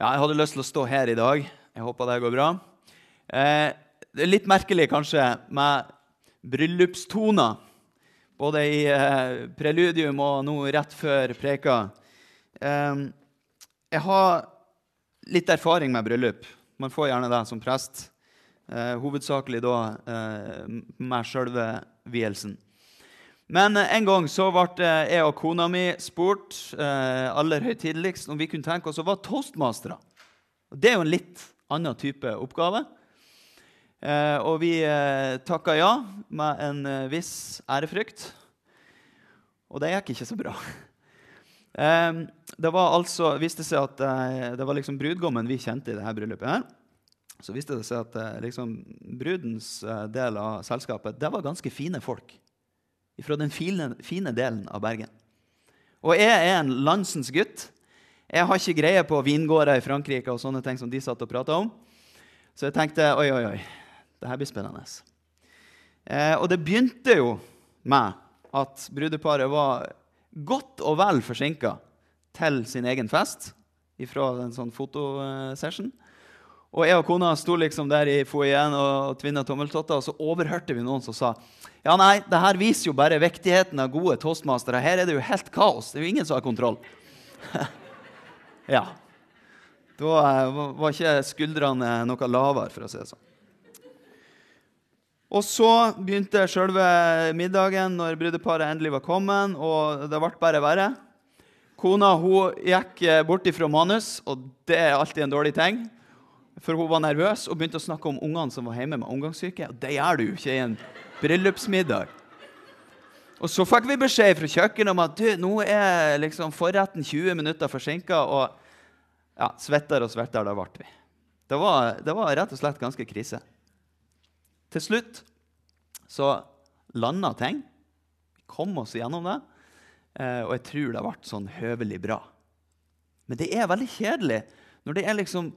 Ja, jeg hadde lyst til å stå her i dag. Jeg håper det går bra. Eh, det er litt merkelig kanskje med bryllupstoner, både i eh, preludium og nå rett før preka. Eh, jeg har litt erfaring med bryllup. Man får gjerne det som prest. Eh, hovedsakelig da eh, med sjølve vielsen. Men eh, en gang så ble eh, jeg og kona mi spurt eh, aller høytideligst om vi kunne tenke oss å være toastmastere. Det er jo en litt annen type oppgave. Og vi takka ja med en viss ærefrykt. Og det gikk ikke så bra. Det var altså, viste seg at det var liksom brudgommen vi kjente i dette bryllupet. her. Så viste det seg at liksom, brudens del av selskapet det var ganske fine folk. Fra den fine, fine delen av Bergen. Og jeg er en landsens gutt. Jeg har ikke greie på vingårder i Frankrike og sånne ting som de satt og prata om. Så jeg tenkte oi, oi, oi, det her blir spennende. Eh, og det begynte jo med at brudeparet var godt og vel forsinka til sin egen fest fra en sånn fotosession. Og jeg og kona sto liksom der i foajeen og tvinna tommeltotter, og så overhørte vi noen som sa ja, nei, det her viser jo bare viktigheten av gode toastmastere. Her er det jo helt kaos. Det er jo ingen som har kontroll. ja. Da eh, var ikke skuldrene noe lavere, for å si det sånn. Og så begynte selve middagen når brudeparet endelig var kommet, og det ble bare verre. Kona hun gikk eh, bort ifra manus, og det er alltid en dårlig ting. For hun var nervøs og begynte å snakke om ungene som var hjemme med omgangssyke. Og det gjør du jo ikke i en bryllupsmiddag. Og så fikk vi beskjed fra kjøkkenet om at du, nå er liksom forretten 20 minutter forsinka. Og ja, svettere og svettere, da ble vi. Det var, det var rett og slett ganske krise. Til slutt så landa ting. Kom oss gjennom det. Eh, og jeg tror det ble sånn høvelig bra. Men det er veldig kjedelig når det er liksom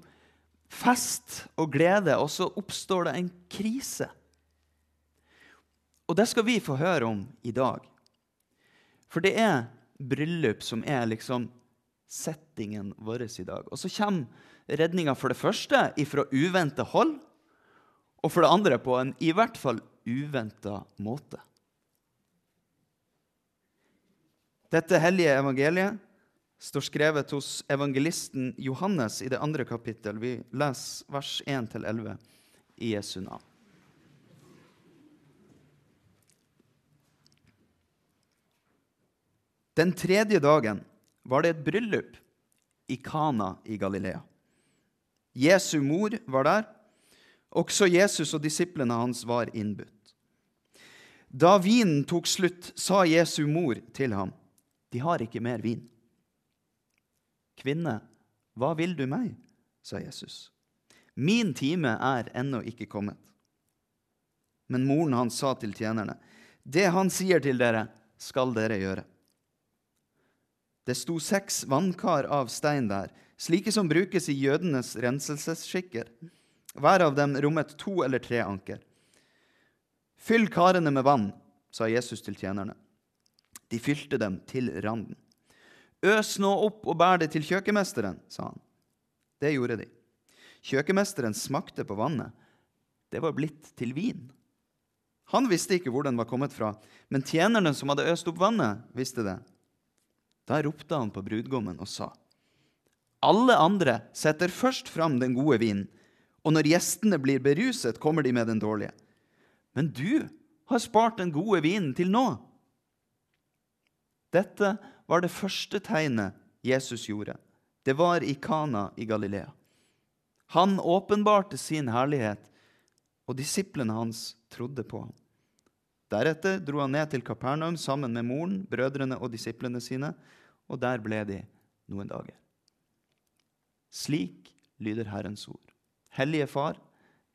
fest og glede, og så oppstår det en krise. Og det skal vi få høre om i dag. For det er bryllup som er liksom settingen vår i dag. Og så kommer redninga for det første ifra uventa hold, og for det andre på en i hvert fall uventa måte. Dette hellige evangeliet står skrevet hos evangelisten Johannes i det andre kapittel. Vi leser vers 1-11 i Jesu navn. Den tredje dagen var det et bryllup i Kana i Galilea. Jesu mor var der. Også Jesus og disiplene hans var innbudt. Da vinen tok slutt, sa Jesu mor til ham, 'De har ikke mer vin.' 'Kvinne, hva vil du meg?' sa Jesus. 'Min time er ennå ikke kommet.' Men moren hans sa til tjenerne, 'Det han sier til dere, skal dere gjøre.' Det sto seks vannkar av stein der, slike som brukes i jødenes renselsesskikker. Hver av dem rommet to eller tre anker. Fyll karene med vann, sa Jesus til tjenerne. De fylte dem til randen. Øs nå opp og bær det til kjøkkenmesteren, sa han. Det gjorde de. Kjøkkenmesteren smakte på vannet. Det var blitt til vin. Han visste ikke hvor den var kommet fra, men tjenerne som hadde øst opp vannet, visste det. Da ropte han på brudgommen og sa, Alle andre setter først fram den gode vinen, og når gjestene blir beruset, kommer de med den dårlige. Men du har spart den gode vinen til nå. Dette var det første tegnet Jesus gjorde. Det var i Kana i Galilea. Han åpenbarte sin herlighet, og disiplene hans trodde på ham. Deretter dro han ned til Kapernaum sammen med moren, brødrene og disiplene sine, og der ble de noen dager. Slik lyder Herrens ord. Hellige Far,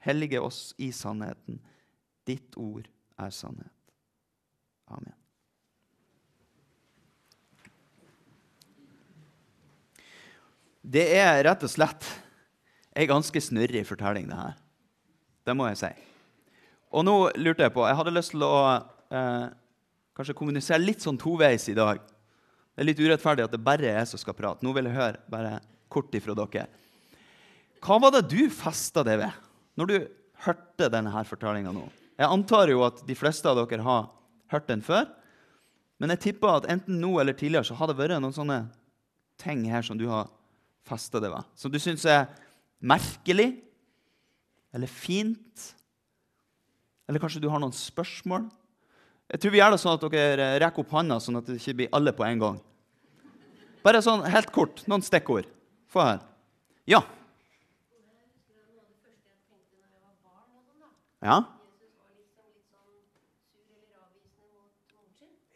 hellige oss i sannheten. Ditt ord er sannhet. Amen. Det er rett og slett ei ganske snurrig fortelling, det her. Det må jeg si. Og nå lurte jeg på Jeg hadde lyst til å eh, kanskje kommunisere litt sånn toveis i dag. Det er litt urettferdig at det bare er jeg som skal prate. Nå vil jeg høre bare kort ifra dere. Hva var det du festa deg ved når du hørte denne her fortellinga nå? Jeg antar jo at de fleste av dere har hørt den før. Men jeg tipper at enten nå eller tidligere så har det vært noen sånne ting her som du har festa det var. Som du syns er merkelig eller fint. Eller kanskje du har noen spørsmål. Jeg tror vi gjør det sånn at dere rekker opp hånda, sånn at det ikke blir alle på en gang. Bare sånn helt kort. Noen stikkord. Få her. Ja. Ja.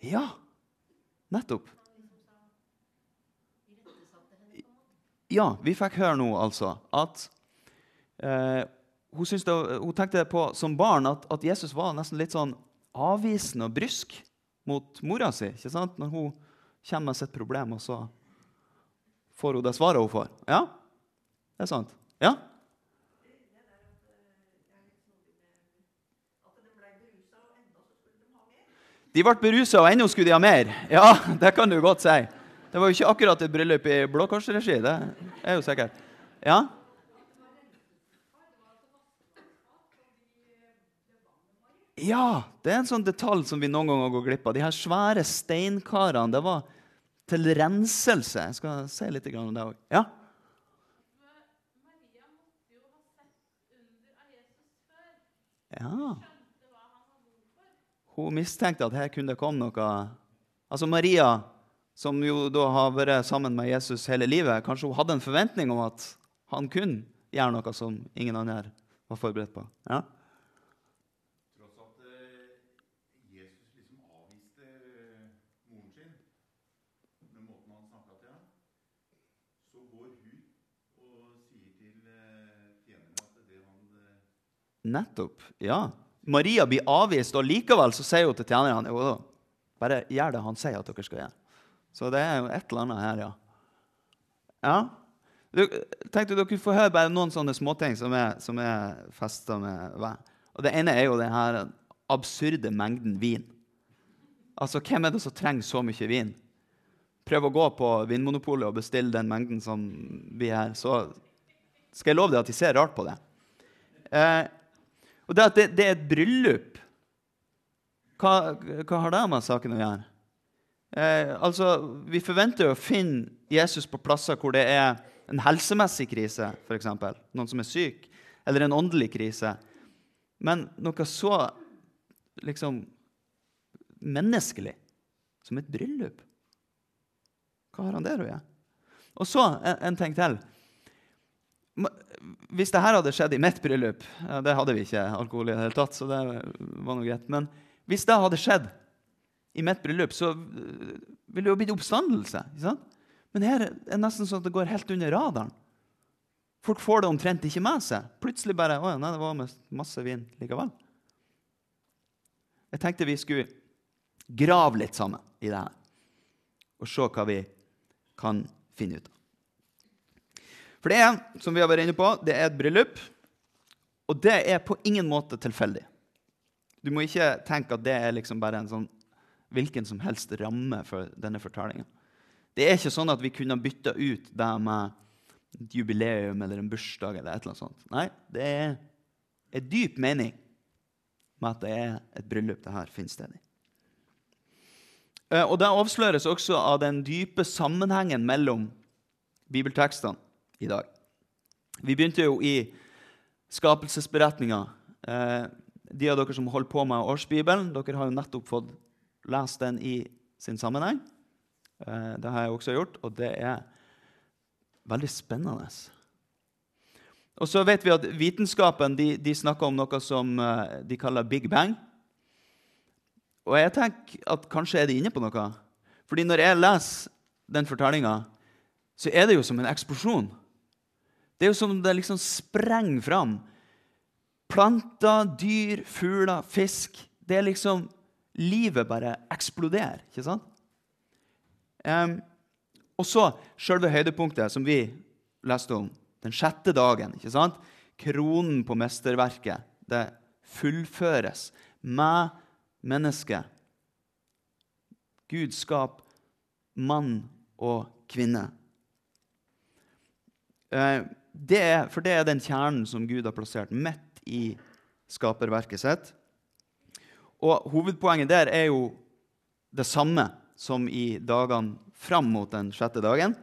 Ja, nettopp. Ja, vi fikk høre nå altså at eh, hun, det, hun, tenkte på som barn at, at, Jesus var nesten litt sånn avvisende og brysk mot mora si. ikke sant? Når hun kommer med sitt problem, og så får hun det svaret hun får. Ja, det er sant. Ja? De ble berusa, og ennå skulle de ha mer. Ja, det kan du godt si. Det var jo ikke akkurat et bryllup i Blå Kors-regi. Det er jo sikkert. Ja? Ja, det er en sånn detalj som vi noen ganger går glipp av. De her svære steinkarene det var til renselse. Jeg skal si litt om det òg. Ja? Ja. Hun mistenkte at her kunne det komme noe Altså Maria, som jo da har vært sammen med Jesus hele livet, kanskje hun hadde en forventning om at han kunne gjøre noe som ingen andre var forberedt på. Ja? Nettopp. Ja. Maria blir avvist, og likevel så sier hun til tjenerne bare gjør det han sier at dere skal gjøre. Så det er jo et eller annet her, ja. Ja. Du, tenkte dere få høre bare noen sånne småting som er, som er festa med vær. Og Det ene er jo den her absurde mengden vin. Altså, Hvem er det som trenger så mye vin? Prøv å gå på Vinmonopolet og bestille den mengden som vi er. Så skal jeg love deg at de ser rart på det. Eh, og det at det, det er et bryllup, hva, hva, har det med saken å gjøre? Eh, altså, Vi forventer jo å finne Jesus på plasser hvor det er en helsemessig krise, f.eks. Noen som er syk. Eller en åndelig krise. Men noe så liksom menneskelig som et bryllup Hva har han der å gjøre? Og så en, ting til. Hvis dette hadde skjedd i mitt bryllup Det hadde vi ikke alkohol i det hele tatt, så det var noe greit. Men hvis det hadde skjedd i mitt bryllup, så ville det jo blitt oppstandelse. Men her er det nesten sånn at det går helt under radaren. Folk får det omtrent ikke med seg. Plutselig bare Å nei, det var masse vin likevel. Jeg tenkte vi skulle grave litt sammen i det her og se hva vi kan finne ut av. For det er, som vi har vært inne på, det er et bryllup. Og det er på ingen måte tilfeldig. Du må ikke tenke at det er liksom bare en sånn hvilken som helst ramme for denne fortellinga. Det er ikke sånn at vi kunne bytta ut det med et jubileum eller en bursdag. eller et eller annet sånt. Nei, det er en dyp mening med at det er et bryllup det her finner sted i. Eh, og Det avsløres også av den dype sammenhengen mellom bibeltekstene i dag. Vi begynte jo i skapelsesberetninga. Eh, de av dere som holder på med årsbibelen, dere har jo nettopp fått lest den i sin sammenheng. Eh, det har jeg også gjort, og det er veldig spennende. Og så vet vi at Vitenskapen de, de snakker om noe som eh, de kaller big bang. Og jeg tenker at kanskje er de inne på noe. Fordi når jeg leser den fortellinga, så er det jo som en eksplosjon. Det er jo som om det liksom sprenger fram. Planter, dyr, fugler, fisk. Det er liksom Livet bare eksploderer, ikke sant? Um, og så selve høydepunktet, som vi leste om. Den sjette dagen. ikke sant? Kronen på mesterverket. Det fullføres med mennesket. Gud skap mann og kvinne. Eh, det for det er den kjernen som Gud har plassert midt i skaperverket sitt. Og hovedpoenget der er jo det samme som i dagene fram mot den sjette dagen.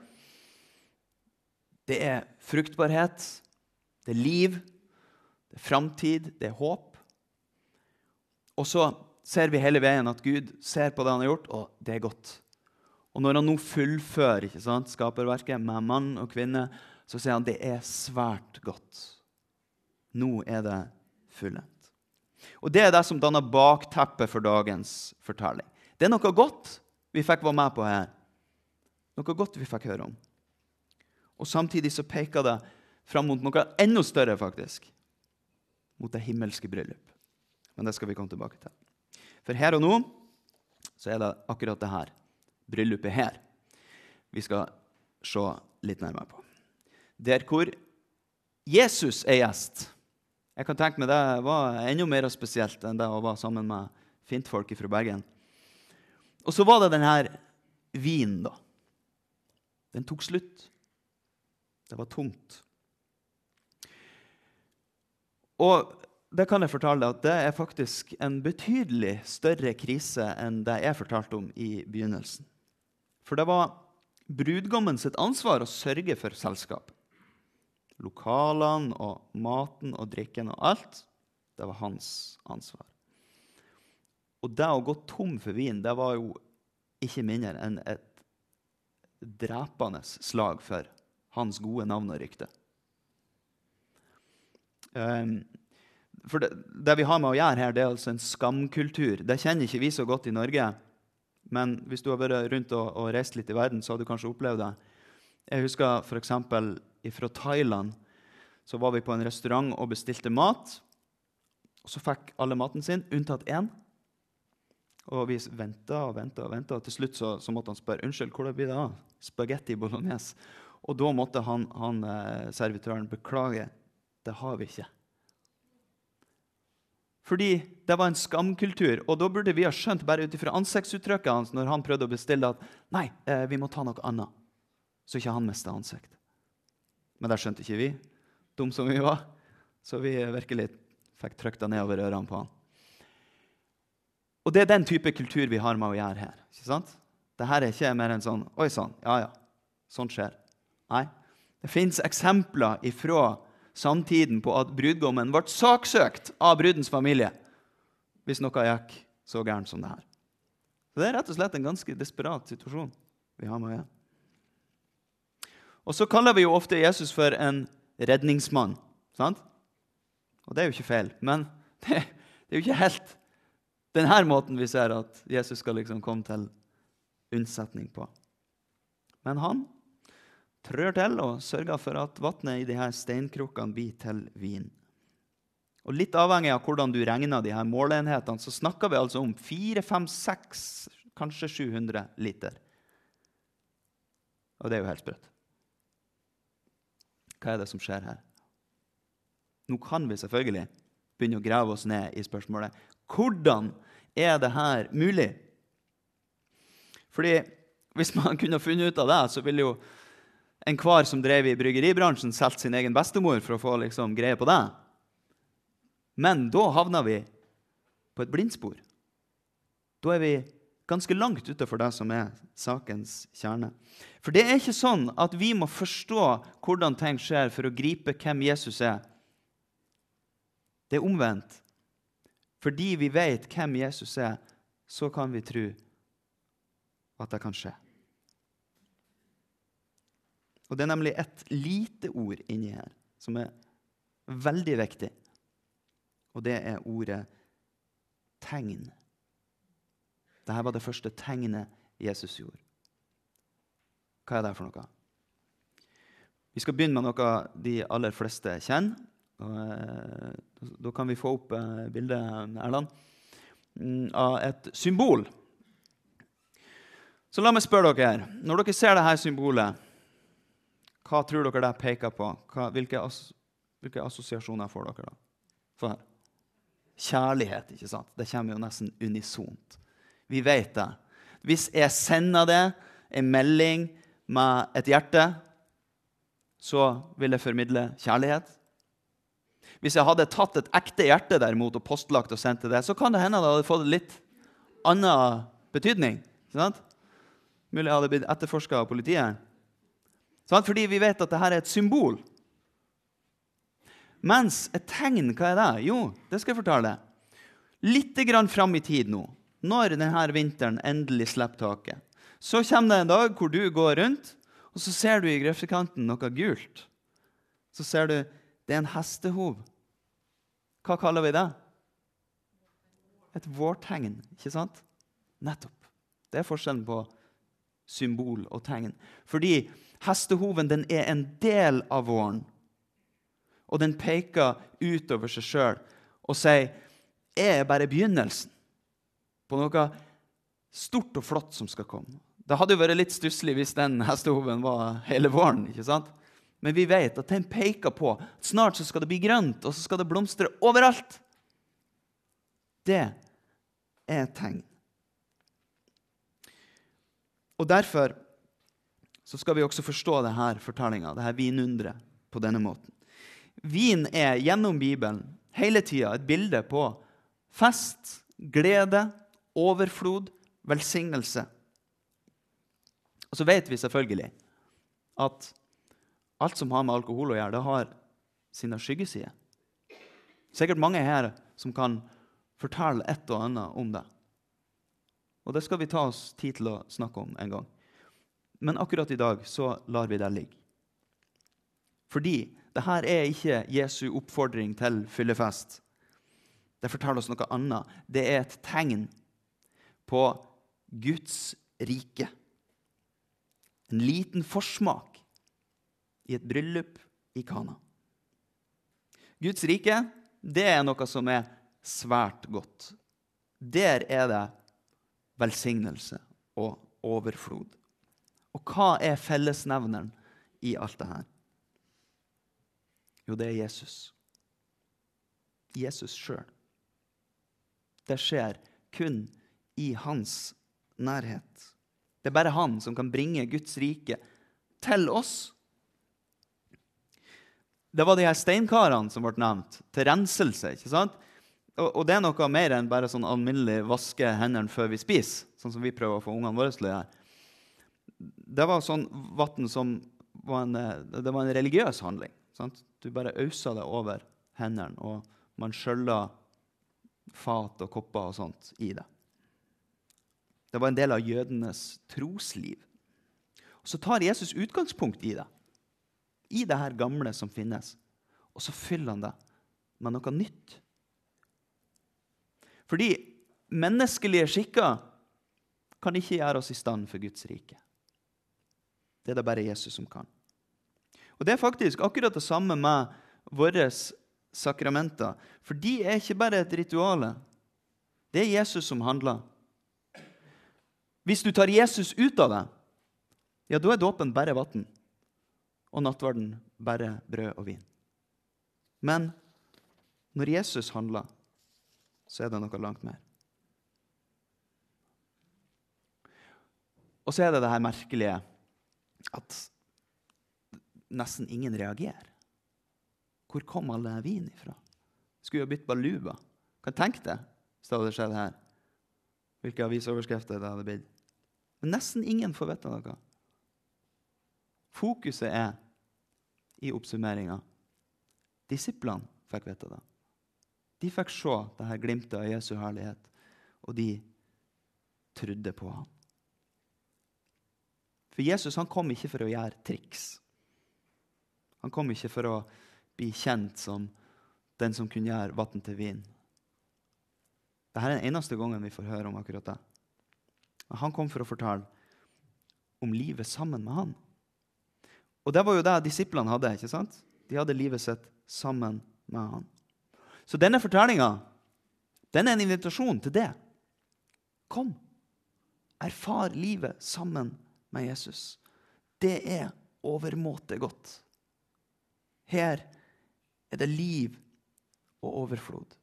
Det er fruktbarhet, det er liv, det er framtid, det er håp. Og så ser vi hele veien at Gud ser på det han har gjort, og det er godt. Og når han nå fullfører ikke sant, skaperverket med mann og kvinne, så sier han det er svært godt. Nå er det fullendt. Og Det er det som danner bakteppet for dagens fortelling. Det er noe godt vi fikk være med på her. Noe godt vi fikk høre om. Og Samtidig så peker det fram mot noe enda større, faktisk. Mot det himmelske bryllup. Men det skal vi komme tilbake til. For her og nå så er det akkurat det her. Bryllupet her. Vi skal se litt nærmere på. Der hvor Jesus er gjest. Jeg kan tenke meg Det var enda mer spesielt enn det å være sammen med fintfolk fra Bergen. Og så var det denne vinen, da. Den tok slutt. Det var tomt. Og det kan jeg fortelle deg at det er faktisk en betydelig større krise enn det jeg fortalte om i begynnelsen. For det var brudgommen sitt ansvar å sørge for selskapet. Lokalene og maten og drikken og alt, det var hans ansvar. Og det å gå tom for vin, det var jo ikke mindre enn et drepende slag for hans gode navn og rykte. Um, for det, det, vi har med å gjøre her, det er altså en skamkultur. Det kjenner ikke vi så godt i Norge. Men hvis du har vært rundt og, og reist litt i verden, så har du kanskje opplevd det. Jeg husker f.eks. fra Thailand. Så var vi på en restaurant og bestilte mat. Og så fikk alle maten sin, unntatt én. Og vi venta og venta og venta. Til slutt så, så, måtte han spørre unnskyld, hvordan blir det av? Spagetti bolognese. Og da måtte han, han eh, servitøren beklage. Det har vi ikke. Fordi det var en skamkultur. Og da burde vi ha skjønt bare ut ifra ansiktsuttrykket hans når han prøvde å bestille at nei, eh, vi må ta noe annet, så ikke han mister ansikt. Men det skjønte ikke vi, dum som vi var. Så vi virkelig fikk trykt det nedover ørene på han. Og det er den type kultur vi har med å gjøre her. ikke sant? Dette er ikke mer enn sånn Oi sann, ja ja, sånt skjer. Nei. Det fins eksempler ifra samtiden på at brudgommen ble saksøkt av brudens familie hvis noe gikk så gærent som det her. Så Det er rett og slett en ganske desperat situasjon vi har med å gjøre. Og så kaller vi jo ofte Jesus for en redningsmann. sant? Og det er jo ikke feil, men det, det er jo ikke helt denne måten vi ser at Jesus skal liksom komme til unnsetning på. Men han trør til og sørger for at vannet i de her steinkrukkene blir til vin. Og Litt avhengig av hvordan du regner de her måleenhetene, så snakker vi altså om 4, 5, 6, kanskje 700 liter. Og det er jo helt sprøtt. Hva er det som skjer her? Nå kan vi selvfølgelig begynne å grave oss ned i spørsmålet hvordan er det her mulig? Fordi hvis man kunne funnet ut av det, så ville jo enhver som drev i bryggeribransjen, solgt sin egen bestemor for å få liksom, greie på det. Men da havna vi på et blindspor. Da er vi ganske langt utenfor det som er sakens kjerne. For det er ikke sånn at vi må forstå hvordan ting skjer, for å gripe hvem Jesus er. Det er omvendt. Fordi vi vet hvem Jesus er, så kan vi tro at det kan skje. Og Det er nemlig et lite ord inni her som er veldig viktig. Og det er ordet tegn. Dette var det første tegnet Jesus gjorde. Hva er det for noe? Vi skal begynne med noe de aller fleste kjenner. Og, eh, da kan vi få opp eh, bildet, Erland, mm, av et symbol. Så la meg spørre dere. Når dere ser dette symbolet hva tror dere det peker på? Hva, hvilke, as, hvilke, assosiasjoner får dere da? Kjærlighet, ikke sant? Det kommer jo nesten unisont. Vi vet det. Hvis jeg sender det en melding med et hjerte, så vil jeg formidle kjærlighet. Hvis jeg hadde tatt et ekte hjerte derimot og postlagt og sendt det, så kan det hende det hadde fått litt annen betydning. Sant? Mulig jeg hadde blitt etterforska av politiet. Sant? Fordi vi vet at dette er et symbol. Mens et tegn, hva er det? Jo, det skal jeg fortelle. Litt grann fram i tid nå, når denne vinteren endelig slipper taket, så kommer det en dag hvor du går rundt, og så ser du i grøftekanten noe gult. Så ser du det er en hestehov. Hva kaller vi det? Et vårtegn, ikke sant? Nettopp. Det er forskjellen på symbol og tegn. Fordi hestehoven den er en del av våren. Og den peker utover seg sjøl og sier jeg er bare begynnelsen på noe stort og flott som skal komme. Det hadde jo vært litt stusslig hvis den hestehoven var hele våren. ikke sant? Men vi vet at den peker på at snart så skal det bli grønt, og så skal det blomstre overalt. Det er et tegn. Og Derfor så skal vi også forstå denne fortellinga, dette vinunderet, på denne måten. Vin er gjennom Bibelen hele tida et bilde på fest, glede, overflod, velsignelse. Og så vet vi selvfølgelig at alt som har med alkohol å gjøre, det har sine skyggesider. Sikkert mange her som kan fortelle et og annet om det. Og det skal vi ta oss tid til å snakke om en gang. Men akkurat i dag så lar vi det ligge. Fordi det her er ikke Jesu oppfordring til fyllefest. Det forteller oss noe annet. Det er et tegn på Guds rike. En liten forsmak i et bryllup i Kana. Guds rike det er noe som er svært godt. Der er det velsignelse og overflod. Og hva er fellesnevneren i alt dette? Jo, det er Jesus. Jesus sjøl. Det skjer kun i hans nærhet. Det er bare han som kan bringe Guds rike til oss det var de her steinkarene som ble nevnt, til renselse. ikke sant? Og, og det er noe mer enn bare sånn alminnelig vaske hendene før vi spiser, sånn som vi prøver å få ungene våre til å gjøre. Det var sånn vann som var en, det var en religiøs handling. Sant? Du bare ausa det over hendene, og man skjølla fat og kopper og sånt i det. Det var en del av jødenes trosliv. Og Så tar Jesus utgangspunkt i det i det her gamle som finnes, og så fyller han det med noe nytt. Fordi menneskelige skikker kan ikke gjøre oss i stand for Guds rike. Det er det bare Jesus som kan. Og Det er faktisk akkurat det samme med våre sakramenter. For de er ikke bare et ritual. Det er Jesus som handler. Hvis du tar Jesus ut av deg, ja, da er dåpen bare vann og nattverden bare brød og vin. Men når Jesus handler, så er det noe langt mer. Og så er det det her merkelige at nesten ingen reagerer. Hvor kom all denne vinen ifra? Skulle jo bytte baluba. Kan tenke deg hvis det hadde skjedd her. Hvilke avisoverskrifter det hadde blitt. Men nesten ingen får vite noe. Fokuset er i oppsummeringa Disiplene fikk vite det. De fikk se det her glimtet av Jesu herlighet, og de trodde på ham. For Jesus han kom ikke for å gjøre triks. Han kom ikke for å bli kjent som den som kunne gjøre vann til vin. Dette er den eneste gangen vi får høre om akkurat det. Han kom for å fortelle om livet sammen med han. Og det var jo det disiplene hadde. ikke sant? De hadde livet sitt sammen med han. Så denne fortellinga den er en invitasjon til det. Kom, erfar livet sammen med Jesus. Det er overmåte godt. Her er det liv og overflod.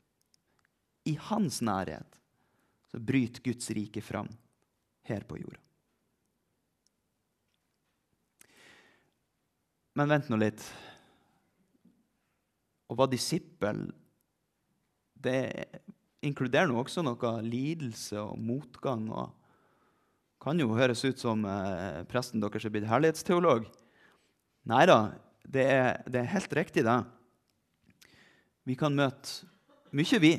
I hans nærhet så bryter Guds rike fram her på jorda. Men vent nå litt. Å være disippel, det inkluderer nå også noe lidelse og motgang. og Kan jo høres ut som eh, presten deres er blitt herlighetsteolog. Nei da, det det er helt riktig, det. Vi kan møte mye, vi.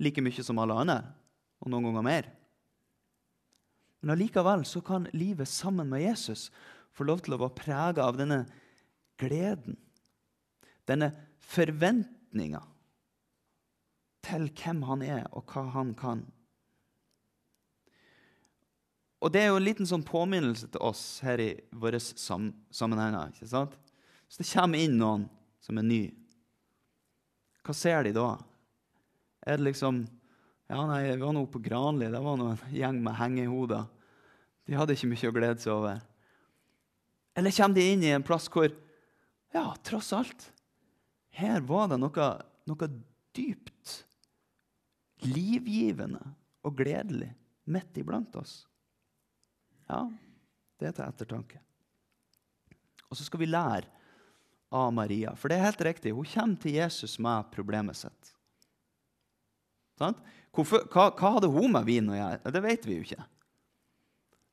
Like mye som alle andre, og noen ganger mer. Men allikevel så kan livet sammen med Jesus få lov til å være prega av denne gleden, denne forventninga til hvem han er, og hva han kan. Og Det er jo en liten sånn påminnelse til oss her i våre sam sammenhenger. ikke sant? Så det kommer inn noen som er ny. Hva ser de da? Er det liksom Ja, nei, vi var nå på Granli. Det var nå en gjeng med hengehoder. De hadde ikke mye å glede seg over. Eller kommer de inn i en plass hvor Ja, tross alt Her var det noe, noe dypt livgivende og gledelig midt iblant oss. Ja, det er til ettertanke. Og så skal vi lære av Maria. For det er helt riktig, hun kommer til Jesus med problemet sitt. Hvorfor, hva, hva, hadde hun med vin å gjøre? Det vet vi jo ikke.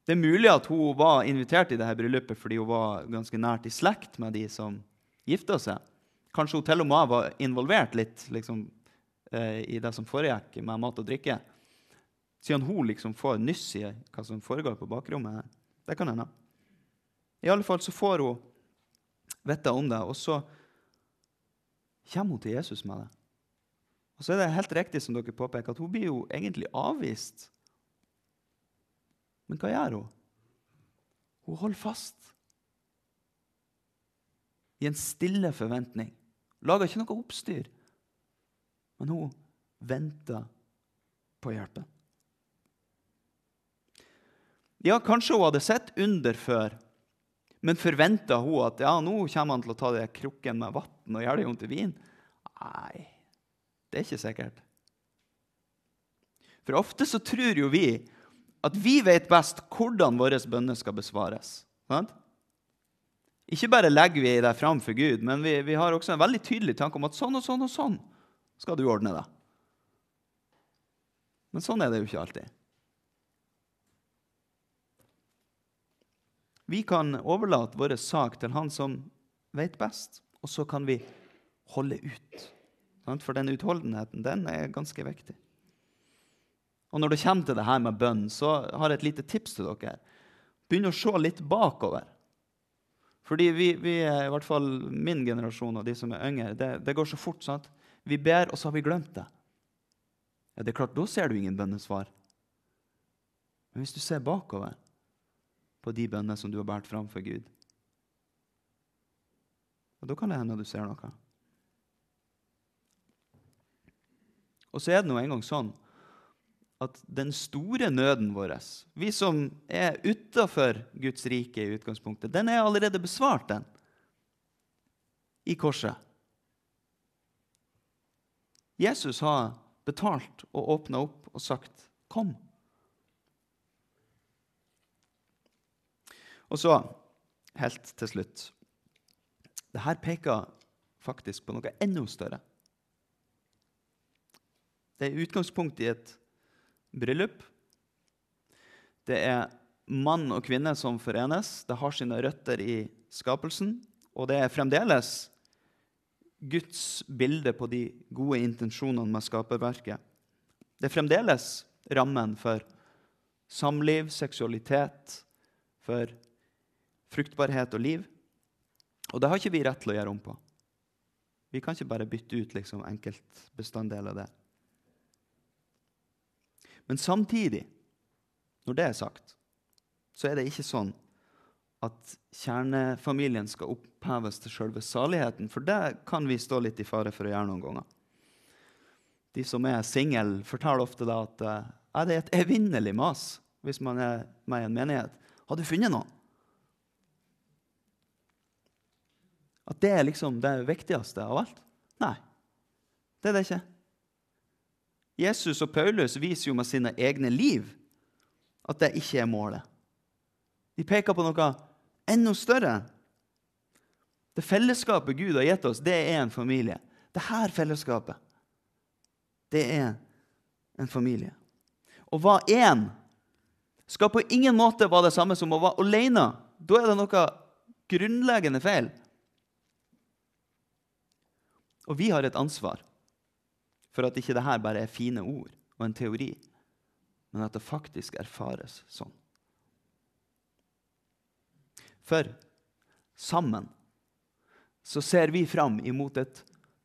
Det er mulig at hun var invitert i dette bryllupet fordi hun var ganske nært i slekt med de som gifta seg. Kanskje hun til og med var involvert litt liksom, eh, i det som foregikk med mat og drikke. Siden hun liksom får nyss i hva som foregår på bakrommet. her. Det kan hende. I alle fall så får hun vite om det, og så kommer hun til Jesus med det. Og så er det helt riktig som dere påpeker, at hun blir jo egentlig avvist. Men hva gjør hun? Hun holder fast. I en stille forventning. Lager ikke noe oppstyr. Men hun venter på hjelpen. Ja, kanskje hun hadde sett under før, men forventa hun at ja, nå kommer han til å ta det krukken med vann og gjøre det om til vin? Nei, det er ikke sikkert. For ofte så tror jo vi at vi vet best hvordan våre bønner skal besvares. Sant? Ikke bare legger vi det fram for Gud, men vi, vi, har også en veldig tydelig tanke om at sånn og sånn og sånn skal du ordne det. Men sånn er det jo ikke alltid. Vi kan overlate vår sak til han som vet best, og så kan vi holde ut. For den utholdenheten den er ganske viktig. Og Når det kommer til det her med bønn, så har jeg et lite tips til dere. Begynn å se litt bakover. Fordi vi, vi i hvert fall min generasjon og de som er yngre, det, det går så fort. sant? Vi ber, og så har vi glemt det. Ja, det er klart, Da ser du ingen bønnesvar. Men hvis du ser bakover på de bønnene som du har båret fram for Gud, og da kan det hende du ser noe. Og så er det nå engang sånn at den store nøden vår, vi som er utafor Guds rike i utgangspunktet, den er allerede besvart, den, i korset. Jesus har betalt og åpna opp og sagt 'kom'. Og så, helt til slutt Dette peker faktisk på noe enda større. Det er utgangspunkt i et bryllup. Det er mann og kvinne som forenes. Det har sine røtter i skapelsen. Og det er fremdeles Guds bilde på de gode intensjonene med skaperverket. Det er fremdeles rammen for samliv, seksualitet, for fruktbarhet og liv. Og det har ikke vi rett til å gjøre om på. Vi kan ikke bare bytte ut liksom, enkeltbestanddeler der. Men samtidig, når det er sagt, så er det ikke sånn at kjernefamilien skal oppheves til selve saligheten, for det kan vi stå litt i fare for å gjøre noen ganger. De som er single, forteller ofte da at ja, det er et evinnelig mas hvis man er med i en menighet. Har du funnet noen? At det er liksom det viktigste av alt? Nei, det er det ikke. Jesus og Paulus viser jo med sine egne liv at det ikke er målet. De peker på noe enda større. Det fellesskapet Gud har gitt oss, det er en familie. Det her fellesskapet, det er en familie. Å være én skal på ingen måte være det samme som å være alene. Da er det noe grunnleggende feil. Og vi har et ansvar for at ikke dette bare er fine ord og en teori, men at det faktisk erfares sånn. For sammen så ser vi fram imot et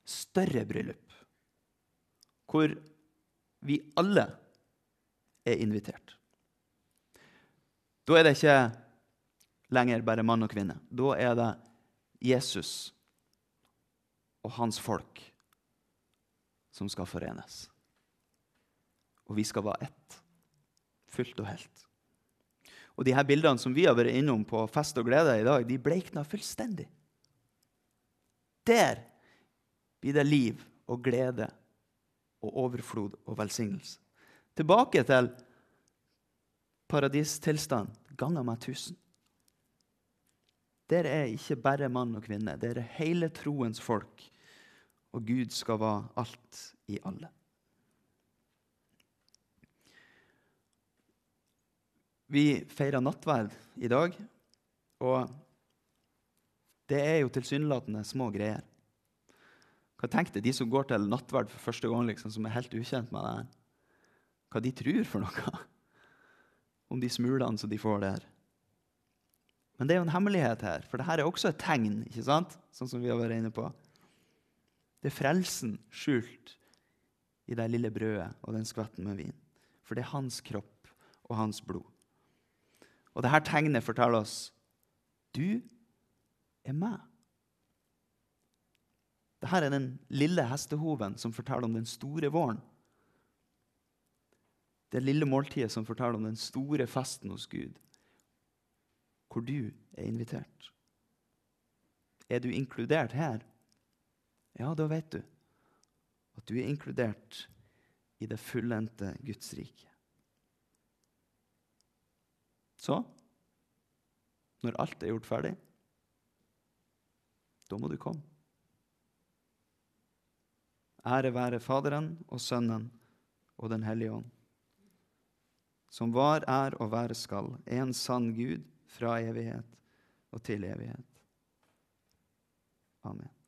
større bryllup, hvor vi alle er invitert. Da er det ikke lenger bare mann og kvinne. Da er det Jesus og hans folk som skal forenes. Og vi skal være ett, fullt og helt. Og de her bildene som vi har vært innom på fest og glede i dag, de bleikna fullstendig. Der blir det liv og glede og overflod og velsignelse. Tilbake til paradistilstand ganger med tusen. Der er ikke bare mann og kvinne. Der er hele troens folk. Og Gud skal være alt i alle. Vi feirer nattverd i dag, og det er jo tilsynelatende små greier. Hva tenkte de som går til nattverd for første gang, liksom, som er helt ukjent med det? her. Hva de tror for noe? Om de smulene som de får der. Men det er jo en hemmelighet her, for dette er også et tegn, ikke sant? sånn som vi har vært inne på. Det er frelsen skjult i det lille brødet og den skvetten med vin. For det er hans kropp og hans blod. Og dette tegnet forteller oss du er meg. Dette er den lille hestehoven som forteller om den store våren. Det lille måltidet som forteller om den store festen hos Gud, hvor du er invitert. Er du inkludert her? Ja, da vet du at du er inkludert i det fullendte Guds rike. Så når alt er gjort ferdig, da må du komme. Ære være Faderen og Sønnen og Den hellige ånd, som var, er og være skal, en sann Gud fra evighet og til evighet. Amen.